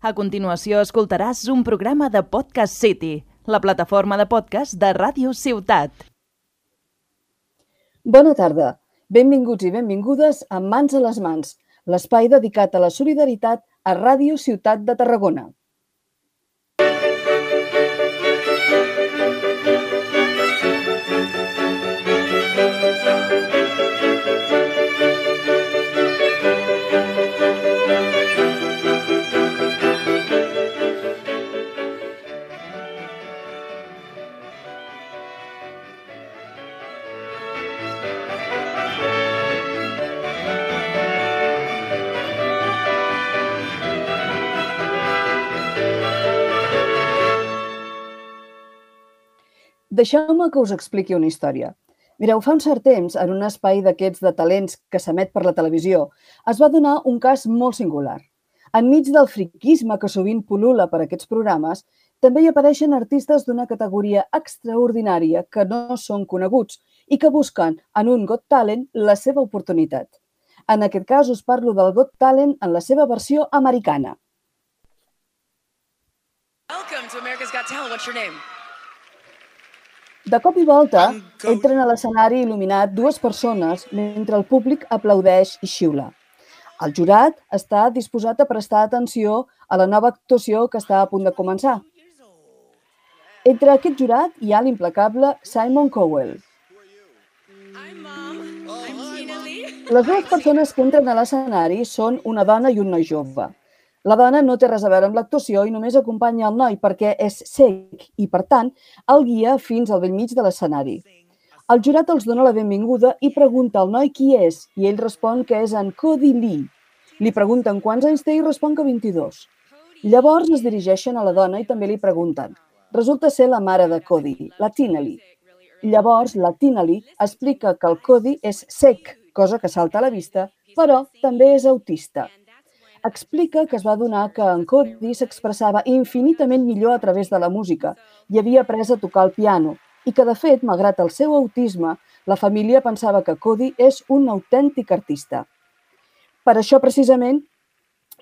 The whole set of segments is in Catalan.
A continuació escoltaràs un programa de Podcast City, la plataforma de podcast de Ràdio Ciutat. Bona tarda. Benvinguts i benvingudes a Mans a les Mans, l'espai dedicat a la solidaritat a Ràdio Ciutat de Tarragona. Deixeu-me que us expliqui una història. Mireu, fa un cert temps, en un espai d'aquests de talents que s'emet per la televisió, es va donar un cas molt singular. Enmig del friquisme que sovint pol·lula per aquests programes, també hi apareixen artistes d'una categoria extraordinària que no són coneguts i que busquen en un Got Talent la seva oportunitat. En aquest cas us parlo del Got Talent en la seva versió americana. Welcome to America's Got Talent. What's your name? De cop i volta, entren a l'escenari il·luminat dues persones mentre el públic aplaudeix i xiula. El jurat està disposat a prestar atenció a la nova actuació que està a punt de començar. Entre aquest jurat hi ha l'implacable Simon Cowell. Les dues persones que entren a l'escenari són una dona i un noi jove. La dona no té res a veure amb l'actuació i només acompanya el noi perquè és cec i, per tant, el guia fins al vell mig de l'escenari. El jurat els dona la benvinguda i pregunta al noi qui és i ell respon que és en Cody Lee. Li pregunten quants anys té i respon que 22. Llavors es dirigeixen a la dona i també li pregunten. Resulta ser la mare de Cody, la Tina Lee. Llavors, la Tina Lee explica que el Cody és sec, cosa que salta a la vista, però també és autista explica que es va donar que en Cody s'expressava infinitament millor a través de la música i havia après a tocar el piano i que, de fet, malgrat el seu autisme, la família pensava que Cody és un autèntic artista. Per això, precisament,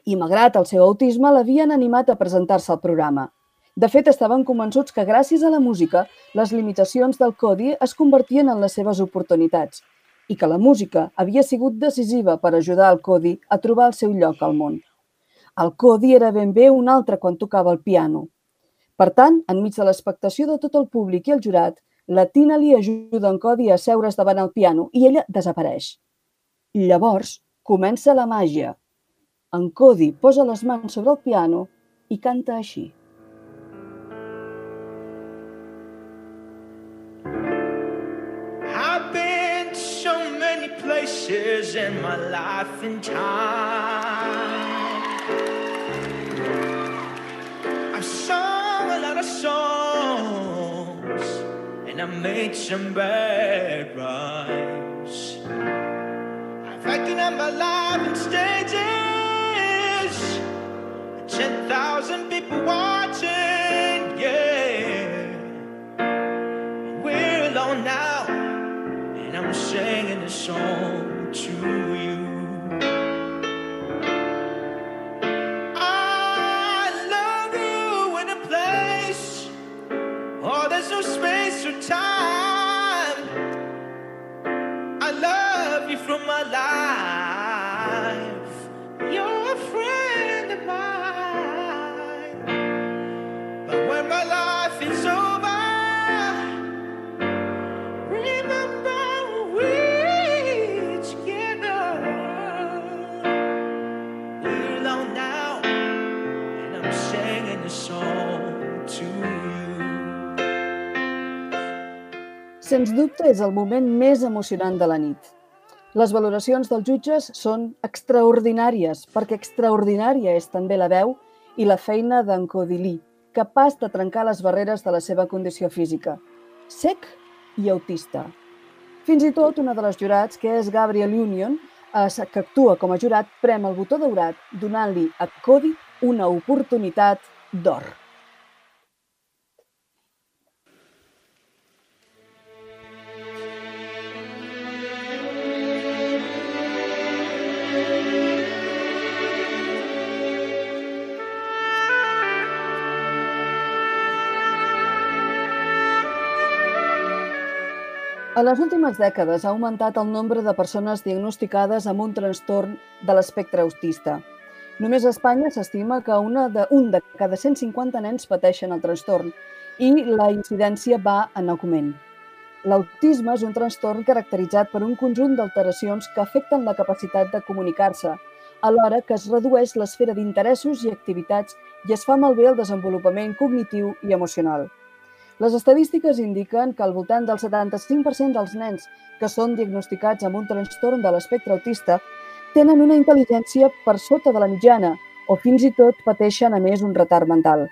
i malgrat el seu autisme, l'havien animat a presentar-se al programa. De fet, estaven convençuts que gràcies a la música, les limitacions del Cody es convertien en les seves oportunitats i que la música havia sigut decisiva per ajudar el Cody a trobar el seu lloc al món. El Cody era ben bé un altre quan tocava el piano. Per tant, enmig de l'expectació de tot el públic i el jurat, la Tina li ajuda en Cody a seure's davant el piano i ella desapareix. Llavors comença la màgia. En Cody posa les mans sobre el piano i canta així. Places in my life and time. I've sung a lot of songs and I made some bad rhymes. I've acted out my life in stages, 10,000 people watching, yeah. We're alone now, and I'm singing a song Sens dubte és el moment més emocionant de la nit. Les valoracions dels jutges són extraordinàries, perquè extraordinària és també la veu i la feina d'en Codilí, capaç de trencar les barreres de la seva condició física. Sec i autista. Fins i tot una de les jurats, que és Gabriel Union, que actua com a jurat, prem el botó daurat, donant-li a Cody una oportunitat d'or. En les últimes dècades ha augmentat el nombre de persones diagnosticades amb un trastorn de l'espectre autista. Només a Espanya s'estima que una de, un de cada 150 nens pateixen el trastorn i la incidència va en augment. L'autisme és un trastorn caracteritzat per un conjunt d'alteracions que afecten la capacitat de comunicar-se, alhora que es redueix l'esfera d'interessos i activitats i es fa malbé el desenvolupament cognitiu i emocional. Les estadístiques indiquen que al voltant del 75% dels nens que són diagnosticats amb un trastorn de l'espectre autista tenen una intel·ligència per sota de la mitjana o fins i tot pateixen a més un retard mental.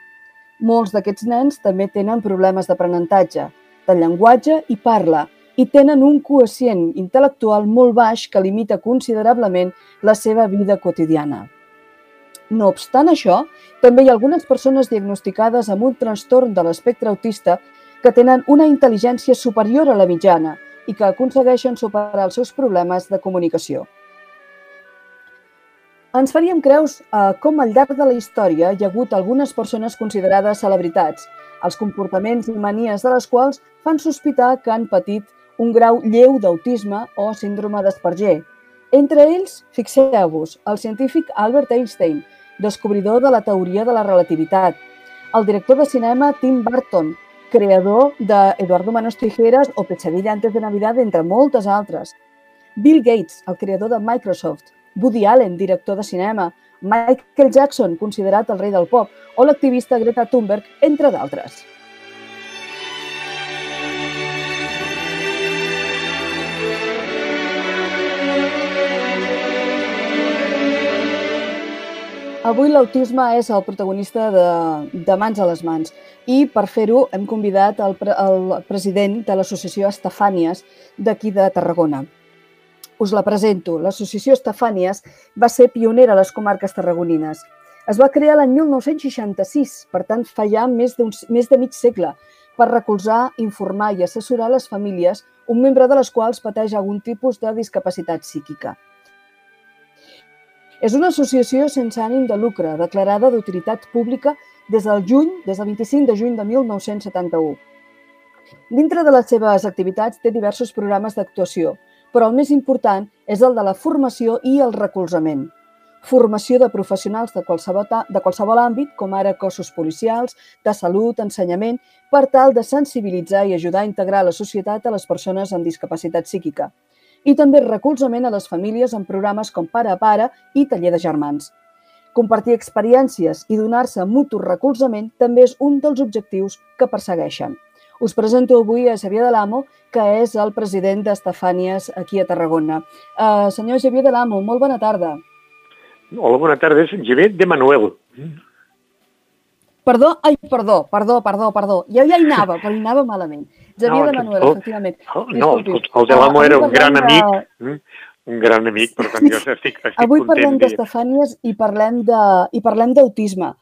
Molts d'aquests nens també tenen problemes d'aprenentatge, de llenguatge i parla, i tenen un quocient intel·lectual molt baix que limita considerablement la seva vida quotidiana. No obstant això, també hi ha algunes persones diagnosticades amb un trastorn de l'espectre autista que tenen una intel·ligència superior a la mitjana i que aconsegueixen superar els seus problemes de comunicació. Ens faríem creus eh, com al llarg de la història hi ha hagut algunes persones considerades celebritats, els comportaments i manies de les quals fan sospitar que han patit un grau lleu d'autisme o síndrome d'Asperger. Entre ells, fixeu-vos, el científic Albert Einstein, descobridor de la teoria de la relativitat, el director de cinema Tim Burton, creador de Manos Tijeras o Pesadilla antes de Navidad, entre moltes altres. Bill Gates, el creador de Microsoft, Woody Allen, director de cinema, Michael Jackson, considerat el rei del pop, o l'activista Greta Thunberg, entre d'altres. Avui l'autisme és el protagonista de, de Mans a les Mans i per fer-ho hem convidat el, el president de l'associació Estefànies d'aquí de Tarragona. Us la presento. L'associació Estefànies va ser pionera a les comarques tarragonines. Es va crear l'any 1966, per tant fa ja més, més de mig segle, per recolzar, informar i assessorar les famílies, un membre de les quals pateix algun tipus de discapacitat psíquica. És una associació sense ànim de lucre, declarada d'utilitat pública des del juny, des del 25 de juny de 1971. Dintre de les seves activitats té diversos programes d'actuació, però el més important és el de la formació i el recolzament. Formació de professionals de qualsevol, de qualsevol àmbit, com ara cossos policials, de salut, ensenyament, per tal de sensibilitzar i ajudar a integrar la societat a les persones amb discapacitat psíquica i també recolzament a les famílies en programes com Pare a Pare i Taller de Germans. Compartir experiències i donar-se mutu recolzament també és un dels objectius que persegueixen. Us presento avui a Xavier de l'Amo, que és el president d'Estefànies aquí a Tarragona. Uh, senyor Xavier de l'Amo, molt bona tarda. Hola, bona tarda. Xavier de Manuel. Perdó, ai, perdó, perdó, perdó, perdó. Jo ja hi anava, però hi anava malament. Xavier no, de Manuel, el, efectivament. El, no, el, el de l'amo era un gran amic, de... Mm, un gran amic, per tant jo estic, estic Avui parlem d'Estefànies i parlem de, i parlem d'autisme.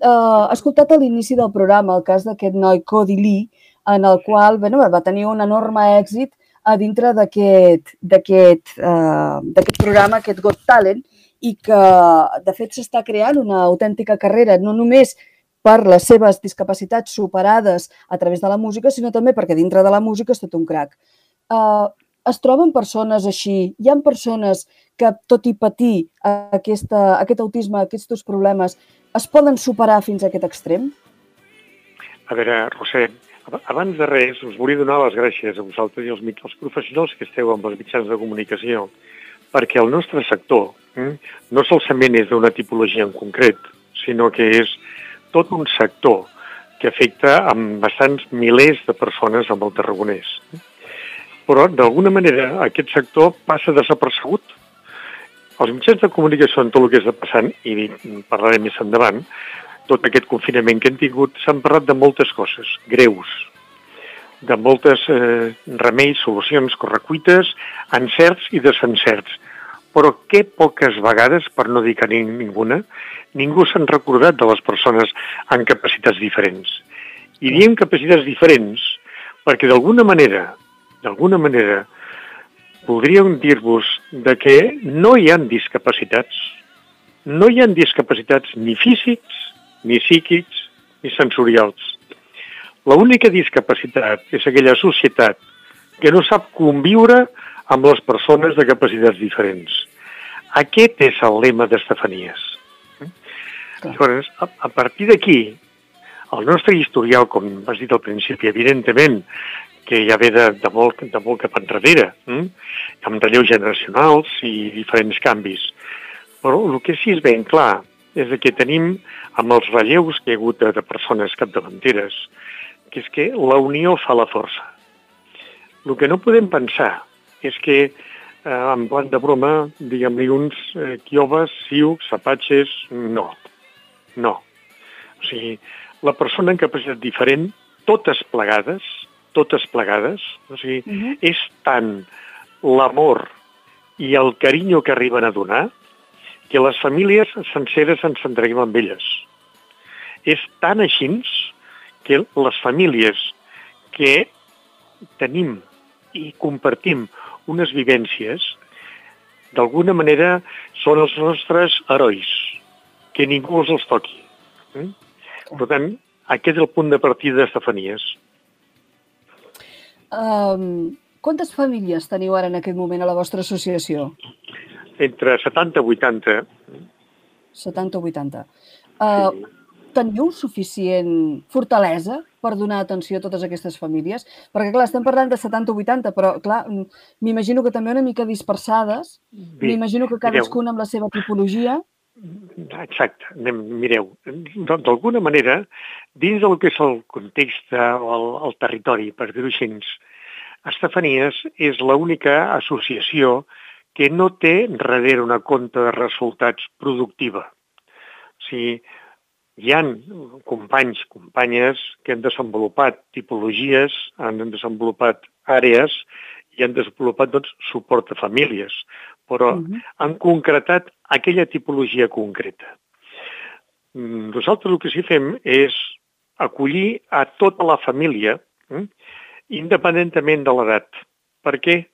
Uh, escoltat a l'inici del programa el cas d'aquest noi Cody Lee, en el qual bueno, va tenir un enorme èxit a dintre d'aquest uh, programa, aquest Got Talent, i que, de fet, s'està creant una autèntica carrera, no només per les seves discapacitats superades a través de la música, sinó també perquè dintre de la música és tot un crac. Uh, es troben persones així? Hi han persones que, tot i patir aquesta, aquest autisme, aquests problemes, es poden superar fins a aquest extrem? A veure, Roser, abans de res, us volia donar les gràcies a vosaltres i als, als professionals que esteu amb els mitjans de comunicació, perquè el nostre sector hm, no solament és d'una tipologia en concret, sinó que és tot un sector que afecta amb bastants milers de persones amb el Tarragonès. Però, d'alguna manera, aquest sector passa desapercebut. Els mitjans de comunicació en tot el que està passant, i parlarem més endavant, tot aquest confinament que hem tingut, s'han parlat de moltes coses greus, de moltes eh, remeis, solucions correcuites, encerts i desencerts. Però què poques vegades, per no dir que ninguna, ningú s'han recordat de les persones amb capacitats diferents. I diem capacitats diferents perquè d'alguna manera, d'alguna manera, podríem dir-vos de que no hi han discapacitats. No hi han discapacitats ni físics, ni psíquics, ni sensorials. L'única discapacitat és aquella societat que no sap conviure amb les persones de capacitats diferents. Aquest és el lema d'Estefanies. Llavors, a, a partir d'aquí, el nostre historial, com has dit al principi, evidentment, que ja ve de, de, molt, de molt cap enrere, hm? amb relleus generacionals i diferents canvis. Però el que sí és ben clar és que tenim, amb els relleus que hi ha hagut de, de persones capdavanteres, que és que la unió fa la força. El que no podem pensar és que, eh, en plan de broma, diguem-li uns eh, quiobes, siucs, apatxes, no. No. O sigui, la persona en capacitat diferent, totes plegades, totes plegades, o sigui, uh -huh. és tant l'amor i el carinyo que arriben a donar que les famílies senceres ens entreguem amb elles. És tan així que les famílies que tenim i compartim unes vivències, d'alguna manera són els nostres herois, que ningú els els toqui. Mm? Per tant, aquest és el punt de partida d'Estefanies. Um, quantes famílies teniu ara en aquest moment a la vostra associació? Entre 70 i 80. 70 o 80. Uh, sí. Teniu suficient fortalesa per donar atenció a totes aquestes famílies? Perquè, clar, estem parlant de 70 o 80, però, clar, m'imagino que també una mica dispersades. M'imagino que cadascuna amb la seva tipologia. Exacte. Mireu, d'alguna manera, dins del que és el context o el, el territori, per dir-ho així, Estefanies és l'única associació que no té darrere una compte de resultats productiva. O sigui, hi han companys, companyes que han desenvolupat tipologies, han desenvolupat àrees i han desenvolupat doncs, suport a famílies, però uh -huh. han concretat aquella tipologia concreta. Mm, nosaltres el que sí fem és acollir a tota la família, eh, independentment de l'edat. Per què?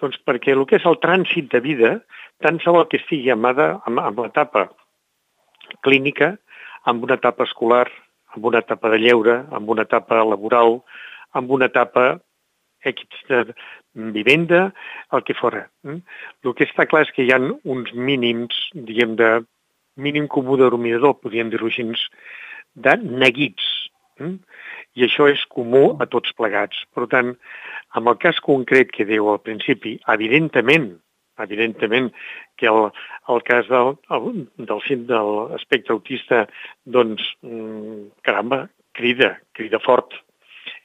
Doncs perquè el que és el trànsit de vida, tant se vol que estigui amada amb, amb l'etapa clínica, amb una etapa escolar, amb una etapa de lleure, amb una etapa laboral, amb una etapa de vivenda, el que fora. Mm? El que està clar és que hi ha uns mínims, diguem, de mínim comú denominador, podríem dir-ho així, de neguits. Mm? I això és comú a tots plegats. Per tant, amb el cas concret que deu al principi, evidentment, evidentment que el, el cas del, el, del cim de l'espectre autista, doncs, mm, caramba, crida, crida fort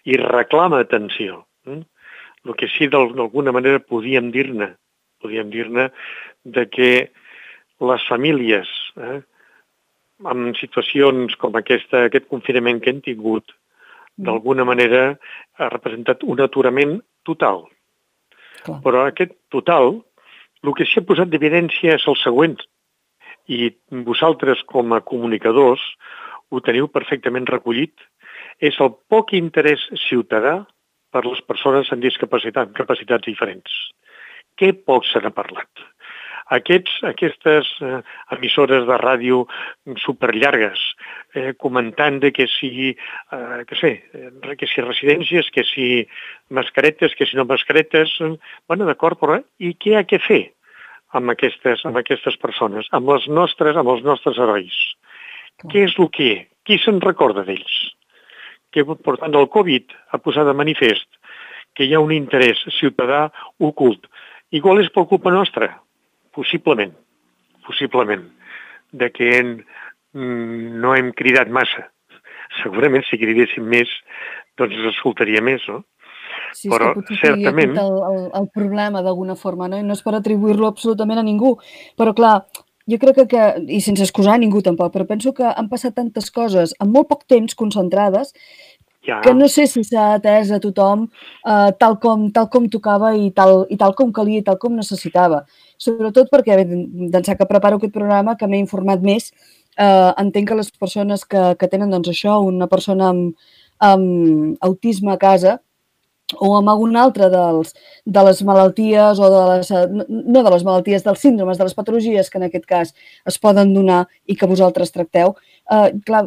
i reclama atenció. El que sí, d'alguna manera, podíem dir-ne, podíem dir-ne de que les famílies, eh, en situacions com aquesta, aquest confinament que hem tingut, mm. d'alguna manera ha representat un aturament total. Clar. Però aquest total, el que s'hi ha posat d'evidència és el següent, i vosaltres com a comunicadors ho teniu perfectament recollit, és el poc interès ciutadà per les persones amb discapacitat, capacitats diferents. Què poc se n'ha parlat? Aquests, aquestes eh, emissores de ràdio superllargues, eh, comentant de que si, eh, que sé, eh, que si residències, que si mascaretes, que si no mascaretes, eh, bueno, d'acord, però i què ha que fer amb aquestes, amb aquestes persones, amb les nostres, amb els nostres herois? Què és el que? Qui se'n recorda d'ells? que, per tant, el Covid ha posat de manifest que hi ha un interès ciutadà ocult. Igual és per culpa nostra, possiblement, possiblement, de que en, mm, no hem cridat massa. Segurament, si cridéssim més, doncs ens escoltaria més, no? Sí, però certament... El, el, el problema d'alguna forma, no? I no és per atribuir-lo absolutament a ningú, però clar, jo crec que, que, i sense excusar ningú tampoc, però penso que han passat tantes coses en molt poc temps concentrades ja. que no sé si s'ha atès a tothom uh, tal, com, tal com tocava i tal, i tal com calia i tal com necessitava. Sobretot perquè, d'ençà que preparo aquest programa, que m'he informat més, uh, entenc que les persones que, que tenen doncs, això, una persona amb, amb autisme a casa, o amb algun altre dels, de les malalties o de les, no de les malalties, dels síndromes, de les patologies que en aquest cas es poden donar i que vosaltres tracteu, eh, clar,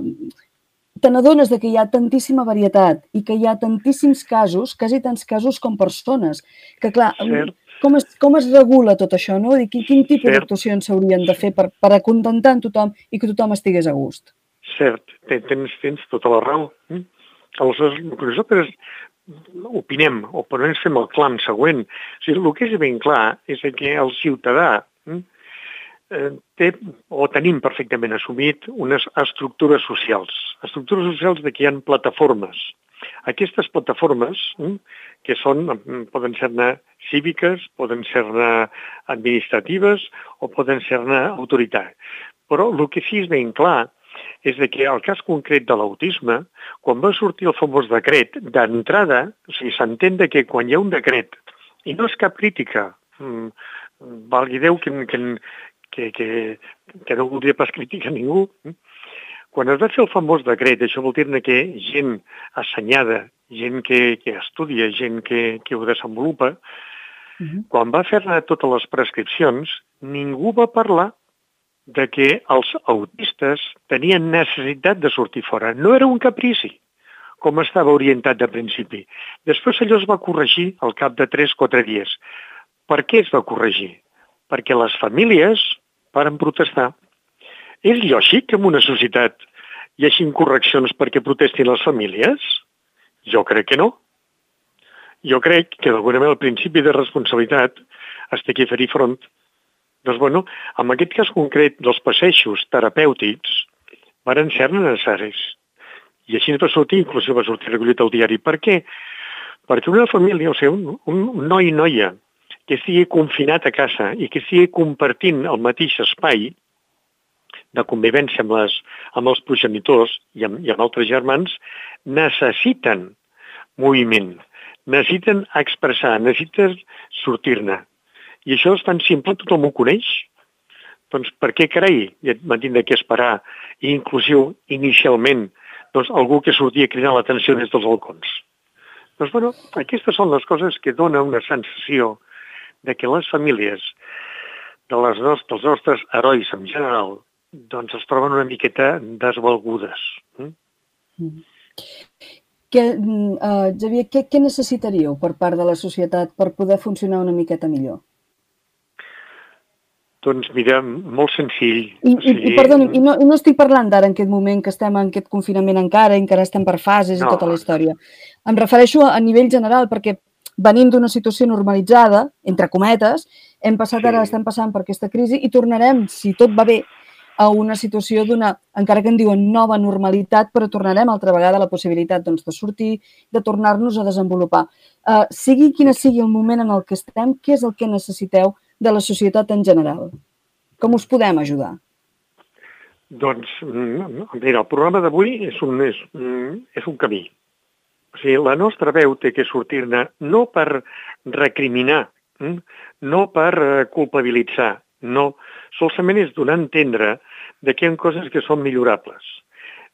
te n'adones que hi ha tantíssima varietat i que hi ha tantíssims casos, quasi tants casos com persones, que clar, Cert. Com es, com es regula tot això, no? I quin, quin tipus d'actuacions s'haurien de fer per, per acontentar en tothom i que tothom estigués a gust? Cert, ten- tens, tens tota la raó. Mm? Aleshores, el que nosaltres opinem, o per almenys fem el clam següent, o sigui, el que és ben clar és que el ciutadà mm, eh, té, o tenim perfectament assumit, unes estructures socials. Estructures socials de què hi ha plataformes. Aquestes plataformes, mm, que són, mm, poden ser-ne cíviques, poden ser-ne administratives o poden ser-ne autoritat. Però el que sí és ben clar és que el cas concret de l'autisme, quan va sortir el famós decret, d'entrada, o sigui, s'entén que quan hi ha un decret, i no és cap crítica, mm, valgui Déu que, que, que, que, que no voldria pas criticar ningú, quan es va fer el famós decret, això vol dir que gent assenyada, gent que, que estudia, gent que, que ho desenvolupa, Uh -huh. quan va fer-ne totes les prescripcions, ningú va parlar de que els autistes tenien necessitat de sortir fora. No era un caprici, com estava orientat de principi. Després allò es va corregir al cap de 3-4 dies. Per què es va corregir? Perquè les famílies varen protestar. És lògic que en una societat hi hagi correccions perquè protestin les famílies? Jo crec que no. Jo crec que d'alguna manera el principi de responsabilitat es té que fer-hi front. Doncs, bueno, en aquest cas concret dels passeixos terapèutics varen ser necessaris. I així va sortir, inclús va sortir recollit al diari. Per què? Perquè una família, o sigui, un, un noi i noia que estigui confinat a casa i que estigui compartint el mateix espai de convivència amb, les, amb els progenitors i amb, i amb altres germans, necessiten moviment, necessiten expressar, necessiten sortir-ne. I això és tan simple, tothom ho coneix. Doncs per què carai m'han tindre que esperar, i inclusiu inicialment, doncs, algú que sortia cridant l'atenció des dels balcons? Doncs, bueno, aquestes són les coses que donen una sensació de que les famílies de les nostres, dels nostres herois en general doncs es troben una miqueta desvalgudes. Mm? Mm. Que, uh, Xavier, què, què necessitaríeu per part de la societat per poder funcionar una miqueta millor? Doncs mira, molt senzill. I, i, i perdoni, i no, i no estic parlant d'ara en aquest moment que estem en aquest confinament encara, encara estem per fases no. i tota la història. Em refereixo a, a nivell general perquè venim d'una situació normalitzada, entre cometes, hem passat sí. ara, estem passant per aquesta crisi i tornarem, si tot va bé, a una situació d'una, encara que en diuen nova normalitat, però tornarem altra vegada a la possibilitat doncs, de sortir, de tornar-nos a desenvolupar. Uh, sigui quin sigui el moment en el que estem, què és el que necessiteu de la societat en general? Com us podem ajudar? Doncs, mira, el programa d'avui és, un, és, és un camí. O sigui, la nostra veu té que sortir-ne no per recriminar, no per culpabilitzar, no, solament és donar a entendre de que hi ha coses que són millorables.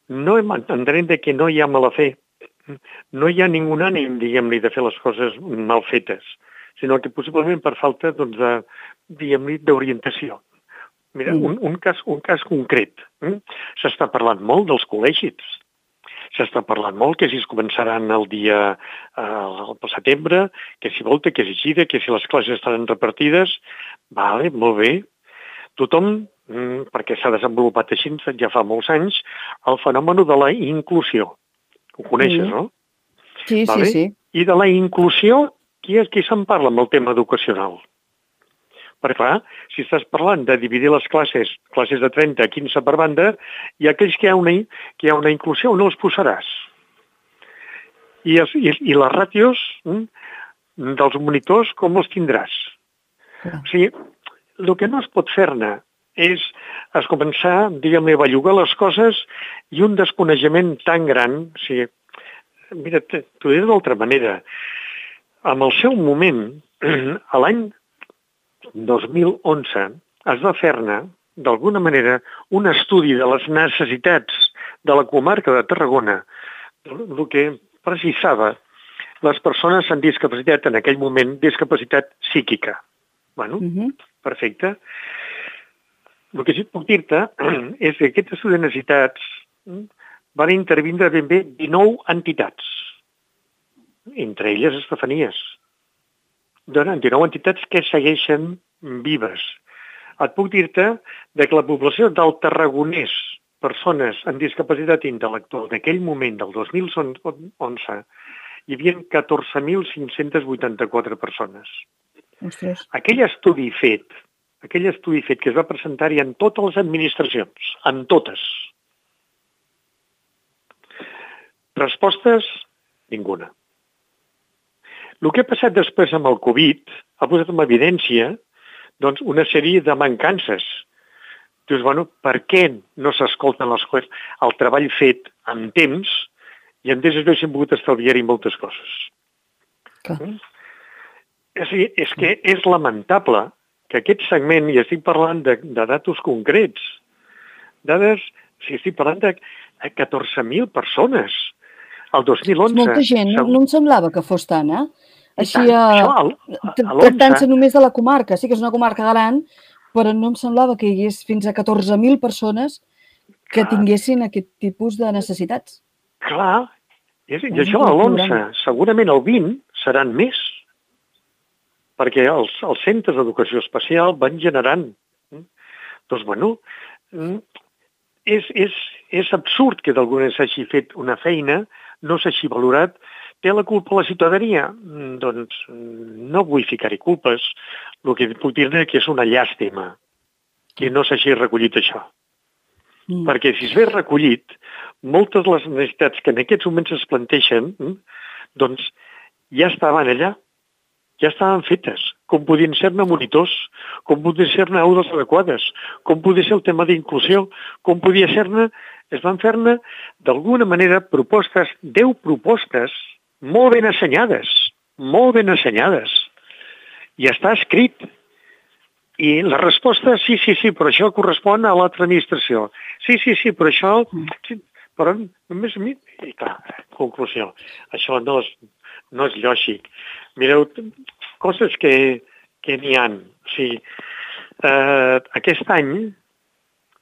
No entenem de que no hi ha mala fe, no hi ha ningú ànim, diguem-li, de fer les coses mal fetes, sinó que possiblement per falta, doncs, de, diguem-li, d'orientació. Mira, un, un, cas, un cas concret. Eh? S'està parlant molt dels col·legis. S'està parlant molt que si es començaran el dia eh, setembre, que si volta, que si gira, que si les classes estaran repartides. Vale, molt bé. Tothom, mm, perquè s'ha desenvolupat així ja fa molts anys, el fenomen de la inclusió. Ho coneixes, Mm. no? Sí, Vale? sí, sí. I de la inclusió, qui, és, qui se'n parla amb el tema educacional? Perquè, clar, si estàs parlant de dividir les classes, classes de 30 a 15 per banda, i aquells que hi ha una, que hi ha una inclusió no els posaràs. I, els, i, i les ràtios mm, dels monitors, com els tindràs? O sigui, el que no es pot fer-ne és es començar, diguem-ne, a bellugar les coses i un desconeixement tan gran, o sigui, mira, t'ho diré d'altra manera, en el seu moment, a l'any 2011, es va fer-ne, d'alguna manera, un estudi de les necessitats de la comarca de Tarragona, el que precisava les persones amb discapacitat, en aquell moment, discapacitat psíquica. Bueno, Uh -huh. Perfecte. El que sí que puc dir-te és que aquest estudi de necessitats mm, van intervindre ben bé 19 entitats, entre elles Estefanies. Donen 19 entitats que segueixen vives. Et puc dir-te que la població del Tarragonès, persones amb discapacitat intel·lectual d'aquell moment, del 2011, hi havia 14.584 persones. Ostres. Aquell estudi fet, aquell estudi fet que es va presentar-hi en totes les administracions, en totes. Respostes? Ninguna. El que ha passat després amb el Covid ha posat en evidència doncs, una sèrie de mancances. Dius, bueno, per què no s'escolten les coses? El treball fet en temps i en temps haguéssim pogut estalviar-hi moltes coses. Clar. Mm? És, és que és lamentable que aquest segment, i estic parlant de, de datos concrets, dades, si estic parlant de 14.000 persones, el 2011... Molta gent, no, segur- no em semblava que fos tant, eh? Així, tractant-se només de la comarca. Sí que és una comarca gran, però no em semblava que hi hagués fins a 14.000 persones que Clar. tinguessin aquest tipus de necessitats. Clar, és, i És això a l'11, programa. segurament el 20 seran més, perquè els, els centres d'educació especial van generant. Mm? Doncs, bueno, mm, és, és, és absurd que d'alguna s'hagi fet una feina, no s'hagi valorat. Té la culpa la ciutadania? Mm, Doncs no vull ficar-hi culpes. El que puc dir-ne que és una llàstima que no s'hagi recollit això Mm. perquè si es ve recollit, moltes de les necessitats que en aquests moments es planteixen, doncs ja estaven allà, ja estaven fetes, com podien ser-ne monitors, com podien ser-ne aules adequades, com podia ser el tema d'inclusió, com podia ser-ne, es van fer-ne d'alguna manera propostes, 10 propostes molt ben assenyades, molt ben assenyades, i està escrit, i la resposta, sí, sí, sí, però això correspon a l'altra administració. Sí, sí, sí, però això... Sí, però només a mi... I clar, conclusió, això no és, no és lògic. Mireu, coses que, que n'hi han. O sigui, eh, aquest any,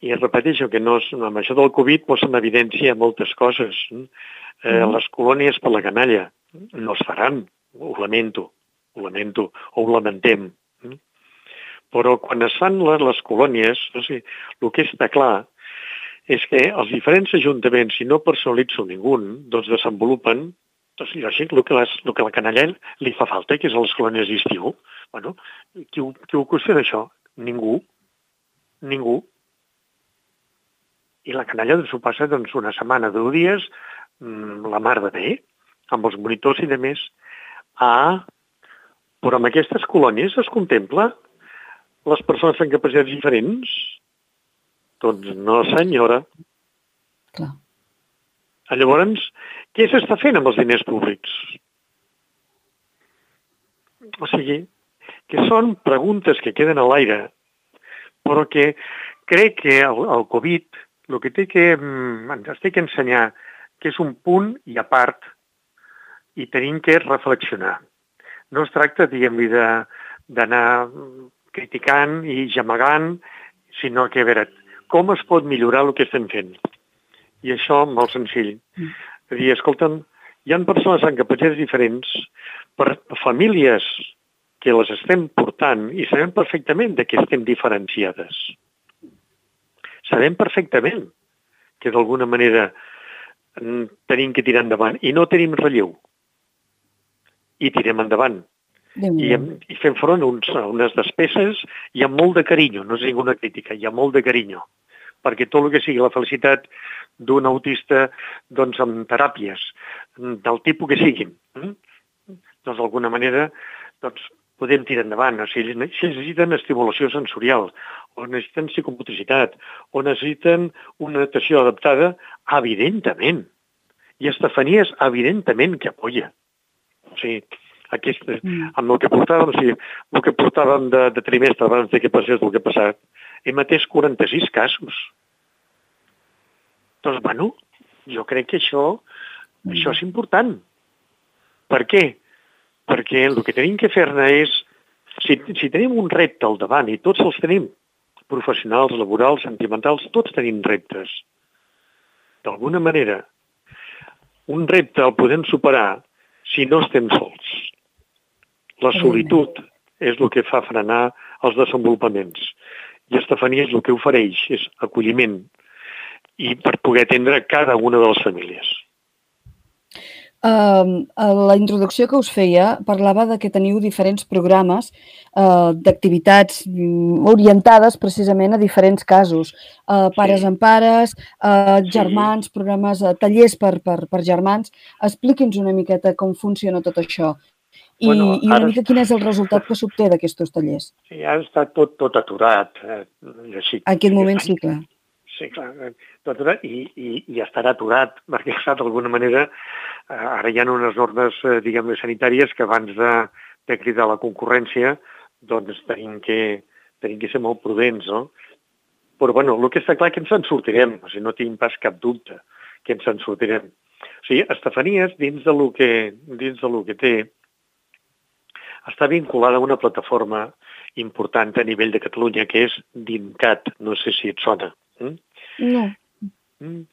i repeteixo que no és, amb això del Covid posa en evidència moltes coses. Eh, Les colònies per la canalla no es faran, ho lamento, ho lamento, o ho lamentem. Però quan es fan les, les colònies, o sigui, el que està clar és que els diferents ajuntaments, si no personalitzo ningú, doncs desenvolupen doncs, lògic, el que, les, el que la canalla li fa falta, que és a les colònies d'estiu. Bueno, qui, ho- qui ho qüestiona això? Ningú. Ningú. I la canalla s'ho passa doncs, una setmana, deu dies, mm, la mar de bé, amb els monitors i de més. Ah, però amb aquestes colònies es contempla les persones amb capacitats diferents? Doncs no, senyora. Clar. Llavors, què s'està fent amb els diners públics? O sigui, que són preguntes que queden a l'aire, però que crec que el, el Covid el que té que, mm, ens té que ensenyar que és un punt i a part i tenim que reflexionar. No es tracta, diguem-li, d'anar mm, criticant i gemegant, sinó que, a veure, com es pot millorar el que estem fent? I això molt senzill. És dir, escolta'm, hi ha persones amb capacitats diferents, per famílies que les estem portant i sabem perfectament de què estem diferenciades. Sabem perfectament que d'alguna manera mm, tenim que tirar endavant i no tenim relleu. I tirem endavant. I, hem, i fem front a, uns, a unes despeses i amb molt de carinyo, no és ninguna crítica, hi ha molt de carinyo, perquè tot el que sigui la felicitat d'un autista doncs, amb teràpies, mm, del tipus que siguin, mm? doncs d'alguna manera doncs, podem tirar endavant. O sigui, si necessiten estimulació sensorial, o necessiten psicomotricitat, o necessiten una natació adaptada, evidentment. I Estefanies, evidentment, que apoya. O sigui, aquest, amb el que portàvem, o sigui, el que portàvem de, de trimestre abans de que passés el que ha passat, hem atès 46 casos. Doncs, bueno, jo crec que això, això és important. Per què? Perquè el que tenim que fer-ne és, si, si tenim un repte al davant, i tots els tenim, professionals, laborals, sentimentals, tots tenim reptes. d'alguna manera, un repte el podem superar si no estem sols. La solitud és el que fa frenar els desenvolupaments. I Estefania és el que ofereix, és acolliment, i per poder atendre cada una de les famílies. Uh, la introducció que us feia parlava de que teniu diferents programes uh, d'activitats mm, orientades precisament a diferents casos. Uh, pares sí. en pares, uh, germans, sí. programes, uh, tallers per, per, per germans. Expliqui'ns una miqueta com funciona tot això i, bueno, i una mica quin és el resultat que s'obté d'aquests tallers. Sí, ha estat tot, tot aturat. Eh, així, en aquest moment sí, clar. Sí, clar, tot aturat i, i, i estarà aturat, perquè d'alguna manera Eh, ara hi ha unes normes, eh, diguem-ne, sanitàries que abans de, de cridar la concurrència doncs tenim que, tenim que ser molt prudents, no? Però, bueno, el que està clar que ens en sortirem, o sigui, no tinc pas cap dubte que ens en sortirem. O sigui, Estefanies, dins de lo que, dins de lo que té, està vinculada a una plataforma important a nivell de Catalunya, que és DINCAT, no sé si et sona. Mm? No. Mm?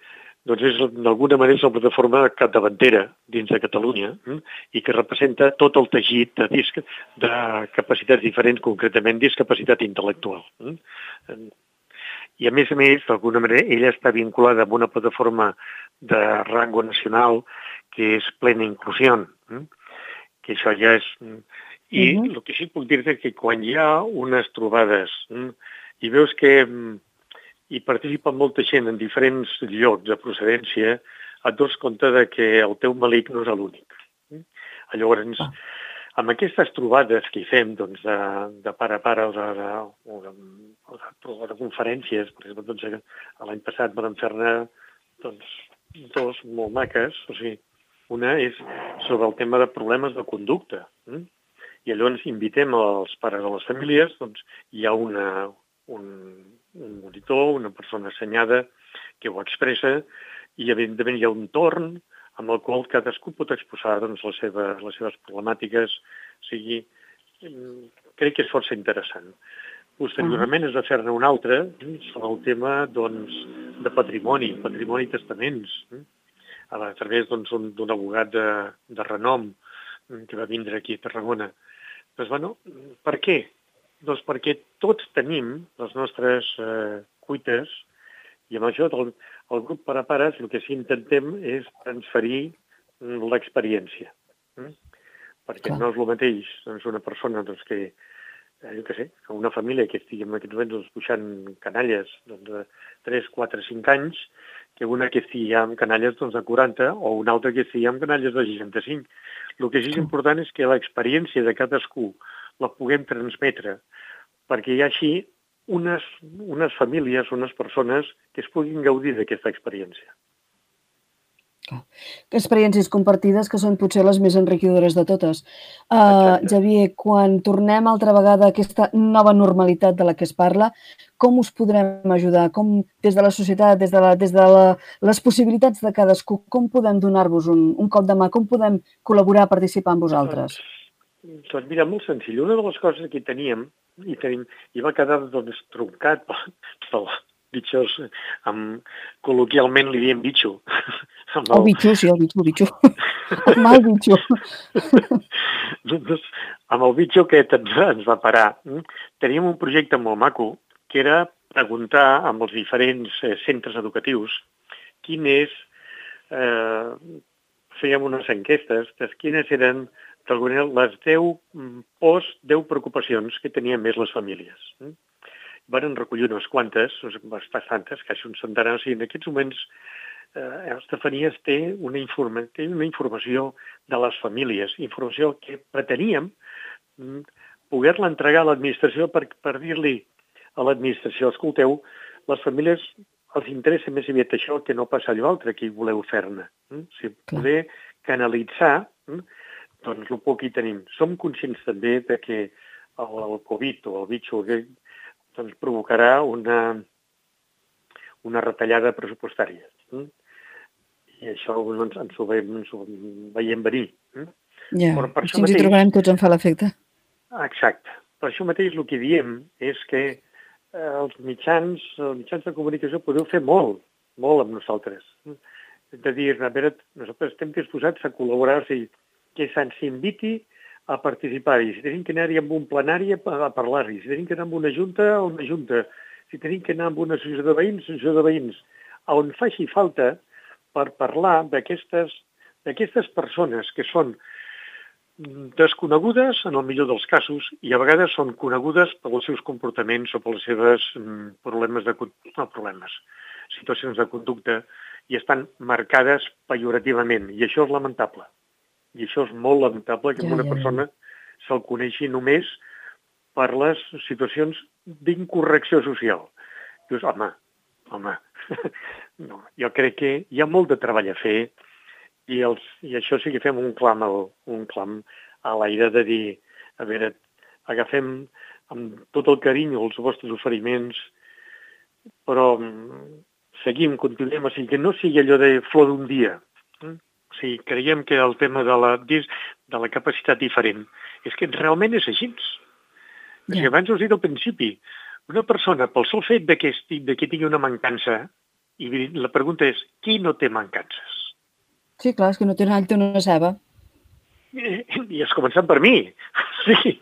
doncs és d'alguna manera és una plataforma capdavantera dins de Catalunya eh? i que representa tot el teixit de, disc, de capacitats diferents, concretament discapacitat intel·lectual. Eh? I a més a més, d'alguna manera, ella està vinculada amb una plataforma de rango nacional que és plena inclusió, eh? que això ja és... I uh -huh. el que sí que puc dir-te que quan hi ha unes trobades eh? i veus que i participa molta gent en diferents llocs de procedència, et dones compte de que el teu malic no és l'únic. Llavors, ah. amb aquestes trobades que hi fem doncs, de, de pare a pare o de, de, o de, o de, o de conferències, per exemple, doncs, l'any passat vam fer-ne doncs, dos molt maques, o sigui, una és sobre el tema de problemes de conducta. Mm? I llavors invitem els pares de les famílies, doncs hi ha una, un, un monitor, una persona assenyada que ho expressa i evidentment hi ha un torn amb el qual cadascú pot exposar doncs, les, seves, les seves problemàtiques. O sigui, crec que és força interessant. Posteriorment es va fer-ne un altre sobre el tema doncs, de patrimoni, patrimoni i testaments, a través doncs, d'un doncs, abogat de, de renom que va vindre aquí a Tarragona. Doncs, bueno, per què? Doncs perquè tots tenim les nostres eh, cuites i amb això el, el grup per a pares el que sí intentem és transferir l'experiència. Mm? Perquè Clar. no és el mateix doncs, una persona doncs, que, eh, jo què sé, una família que estigui en aquests moments doncs, puixant canalles doncs, de 3, 4, 5 anys, que una que estigui amb canalles doncs, de 40 o una altra que estigui amb canalles de 65. El que sí és important és que l'experiència de cadascú la puguem transmetre, perquè hi ha així unes, unes famílies, unes persones que es puguin gaudir d'aquesta experiència. Experiències compartides que són potser les més enriquidores de totes. Uh, Xavier, quan tornem altra vegada a aquesta nova normalitat de la que es parla, com us podrem ajudar? Com, des de la societat, des de, la, des de la, les possibilitats de cadascú, com podem donar-vos un, un cop de mà? Com podem col·laborar, participar amb vosaltres? Doncs, doncs mira, molt senzill. Una de les coses que teníem, i, tenim, i va quedar doncs, truncat pel, pel bitxos, amb, col·loquialment li diem bitxo. Amb el... bitxo, sí, el bitxo, bitxo. el mal bitxo. doncs, amb el bitxo que ens, ens va parar, hm, teníem un projecte molt maco, que era preguntar amb els diferents eh, centres educatius quin és, eh, fèiem unes enquestes de quines eren d'alguna manera, les 10 mm, pors, 10 preocupacions que tenien més les famílies. Mm? Van recollir unes quantes, bastantes, quasi un centenar, o sigui, en aquests moments eh, Estefanies té una, informa, té una informació de les famílies, informació que preteníem mm, poder-la entregar a l'administració per, per dir-li a l'administració, escolteu, les famílies els interessa més aviat això que no passa allò altre que hi voleu fer-ne. Mm? O sigui, poder canalitzar mm? Doncs el poc hi tenim. Som conscients també de que el, el Covid o el bitxo doncs, provocarà una, una retallada pressupostària. Mm? I això ens, ens, ho veiem, ens ho veiem venir. Mm? Ja, Però per això mateix, hi trobarem tots en fa l'efecte. Exacte. Per això mateix el que diem és que eh, els mitjans, els mitjans de comunicació podeu fer molt molt amb nosaltres. De dir, a veure, nosaltres estem disposats a col·laborar, o sigui, que se'ns inviti a participar-hi. Si tenim que anar-hi amb un plenari a parlar-hi, si tenim que anar amb una junta, a una junta, si tenim que anar amb una associació de veïns, associació de veïns, on faci falta per parlar d'aquestes persones que són desconegudes en el millor dels casos i a vegades són conegudes pels seus comportaments o pels seus mm, problemes de no, problemes, situacions de conducta i estan marcades pejorativament i això és lamentable. I això és molt lamentable que ja, una ja, persona ja. se'l coneixi només per les situacions d'incorrecció social. Dius, home, home, no, jo crec que hi ha molt de treball a fer i, els, i això sí que fem un clam, al, un clam a l'aire de dir, a veure, agafem amb tot el carinyo els vostres oferiments, però mm, seguim, continuem, o sigui, que no sigui allò de flor d'un dia. O sigui, creiem que el tema de la, de la capacitat diferent és que realment és així. Ja. Perquè abans us he dit al principi, una persona, pel sol fet de que, de que tingui una mancança, i la pregunta és, qui no té mancances? Sí, clar, és que no té una té una ceba. I, i és començant per mi. Sí,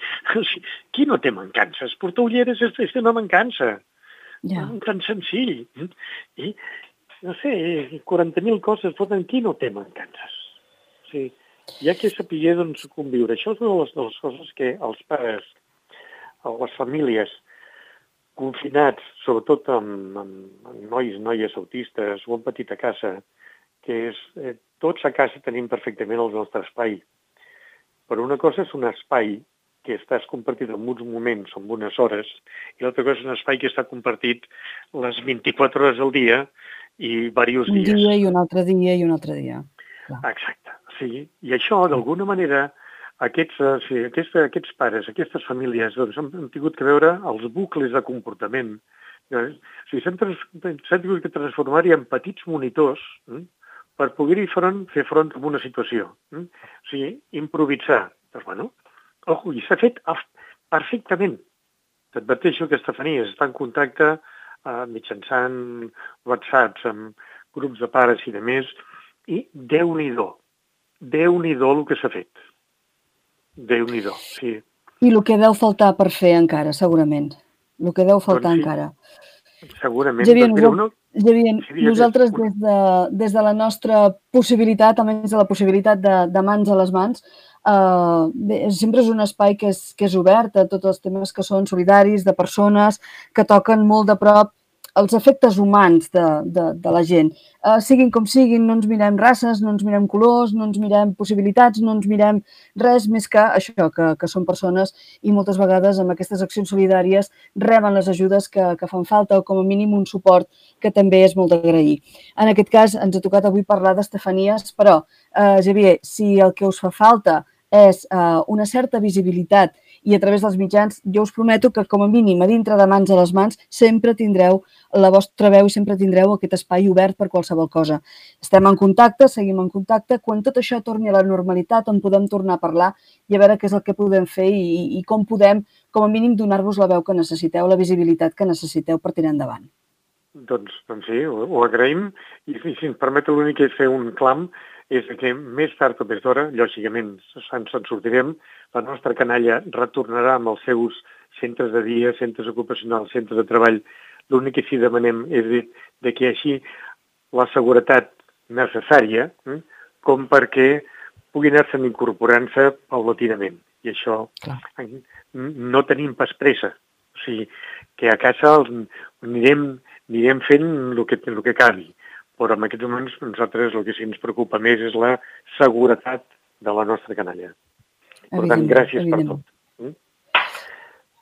sí. Qui no té mancances? Portar ulleres és, és una mancança. Ja. Tan senzill. I, no sé, 40.000 coses foten qui no té mancances. Sí, hi ha que saber doncs, conviure. Això és una de les, de les coses que els pares, les famílies, confinats, sobretot amb, amb, amb nois, noies autistes o en petita casa, que és, eh, tots a casa tenim perfectament el nostre espai. Però una cosa és un espai que estàs compartit en uns moments, en unes hores, i l'altra cosa és un espai que està compartit les 24 hores al dia i diversos dies. Un dia i un altre dia i un altre dia. Clar. Exacte. Sí. I això, d'alguna manera, aquests, eh, sí, aquests, aquests pares, aquestes famílies, doncs, han, han tingut que veure els bucles de comportament. Eh? O sigui, s'han tingut que transformar-hi en petits monitors eh? per poder-hi front, fer front a una situació. Eh? O sigui, improvisar. Doncs, bueno, ojo, i s'ha fet perfectament. T'adverteixo que Estefania està en contacte eh, mitjançant whatsapps amb grups de pares i de més, i Déu-n'hi-do, Déu-n'hi-do el que s'ha fet. Déu-n'hi-do, sí. I el que deu faltar per fer encara, segurament. El que deu faltar doncs sí. encara. Segurament. Javier, doncs, mira, Javier, sí, nosaltres des de, des de la nostra possibilitat, almenys de la possibilitat de, de mans a les mans, eh, bé, sempre és un espai que és, que és obert a tots els temes que són solidaris, de persones que toquen molt de prop els efectes humans de, de, de la gent. Uh, siguin com siguin, no ens mirem races, no ens mirem colors, no ens mirem possibilitats, no ens mirem res més que això, que, que són persones i moltes vegades amb aquestes accions solidàries reben les ajudes que, que fan falta o com a mínim un suport que també és molt d'agrair. En aquest cas ens ha tocat avui parlar d'Estefanies, però, uh, Javier, si el que us fa falta és uh, una certa visibilitat i a través dels mitjans, jo us prometo que com a mínim a dintre de mans a les mans sempre tindreu la vostra veu i sempre tindreu aquest espai obert per qualsevol cosa. Estem en contacte, seguim en contacte. Quan tot això torni a la normalitat, on podem tornar a parlar i a veure què és el que podem fer i, i com podem, com a mínim, donar-vos la veu que necessiteu, la visibilitat que necessiteu per tirar endavant. Doncs, doncs sí, ho, ho agraïm i si, si ens permet l'únic és fer un clam és que més tard o més d'hora, lògicament ens en sortirem, la nostra canalla retornarà amb els seus centres de dia, centres ocupacionals, centres de treball. L'únic que sí demanem és de, de que així la seguretat necessària eh, com perquè puguin anar-se'n incorporant-se paulatinament. I això Clar. no tenim pas pressa. O sigui, que a casa anirem, anirem fent el que, el que calgui però en aquests moments nosaltres el que sí ens preocupa més és la seguretat de la nostra canalla. Per tant, gràcies evident. per tot. Mm?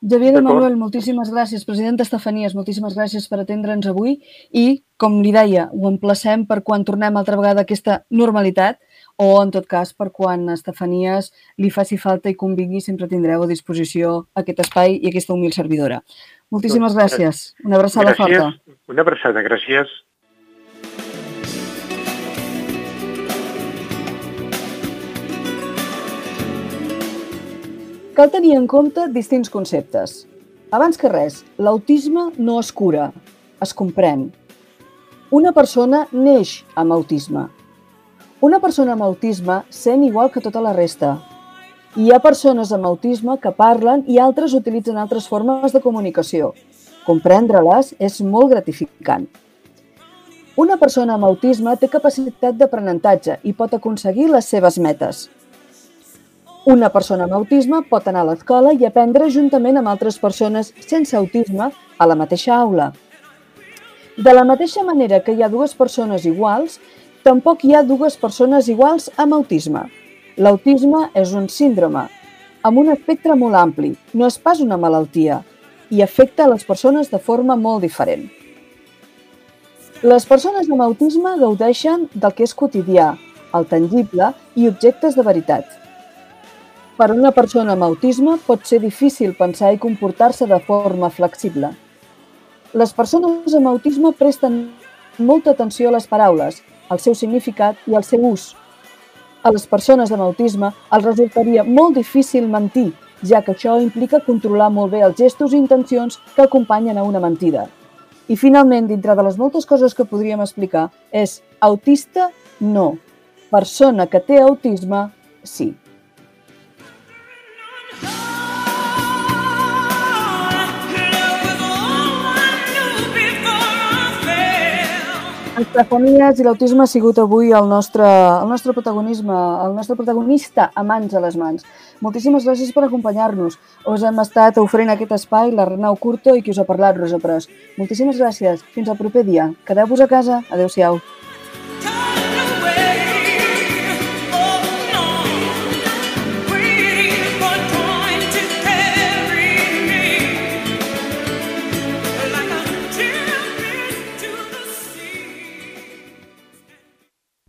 Javier Manuel, moltíssimes gràcies. President Estefanies, moltíssimes gràcies per atendre'ns avui i, com li deia, ho emplacem per quan tornem altra vegada a aquesta normalitat o, en tot cas, per quan Estefanies li faci falta i convingui, sempre tindreu a disposició aquest espai i aquesta humil servidora. Moltíssimes doncs, gràcies. Una abraçada gràcies, forta. Una abraçada, gràcies. Cal tenir en compte distints conceptes. Abans que res, l'autisme no es cura, es comprèn. Una persona neix amb autisme. Una persona amb autisme sent igual que tota la resta. Hi ha persones amb autisme que parlen i altres utilitzen altres formes de comunicació. Comprendre-les és molt gratificant. Una persona amb autisme té capacitat d'aprenentatge i pot aconseguir les seves metes. Una persona amb autisme pot anar a l'escola i aprendre juntament amb altres persones sense autisme a la mateixa aula. De la mateixa manera que hi ha dues persones iguals, tampoc hi ha dues persones iguals amb autisme. L'autisme és un síndrome, amb un espectre molt ampli, no és pas una malaltia, i afecta a les persones de forma molt diferent. Les persones amb autisme gaudeixen del que és quotidià, el tangible i objectes de veritat. Per a una persona amb autisme pot ser difícil pensar i comportar-se de forma flexible. Les persones amb autisme presten molta atenció a les paraules, al seu significat i al seu ús. A les persones amb autisme els resultaria molt difícil mentir, ja que això implica controlar molt bé els gestos i intencions que acompanyen a una mentida. I finalment, dintre de les moltes coses que podríem explicar, és autista, no. Persona que té autisme, sí. Estefanías i l'autisme ha sigut avui el nostre, el nostre protagonisme, el nostre protagonista a mans a les mans. Moltíssimes gràcies per acompanyar-nos. Us hem estat oferint aquest espai l'Arnau Curto i qui us ha parlat, Rosa Pres. Moltíssimes gràcies. Fins al proper dia. Quedeu-vos a casa. Adéu-siau.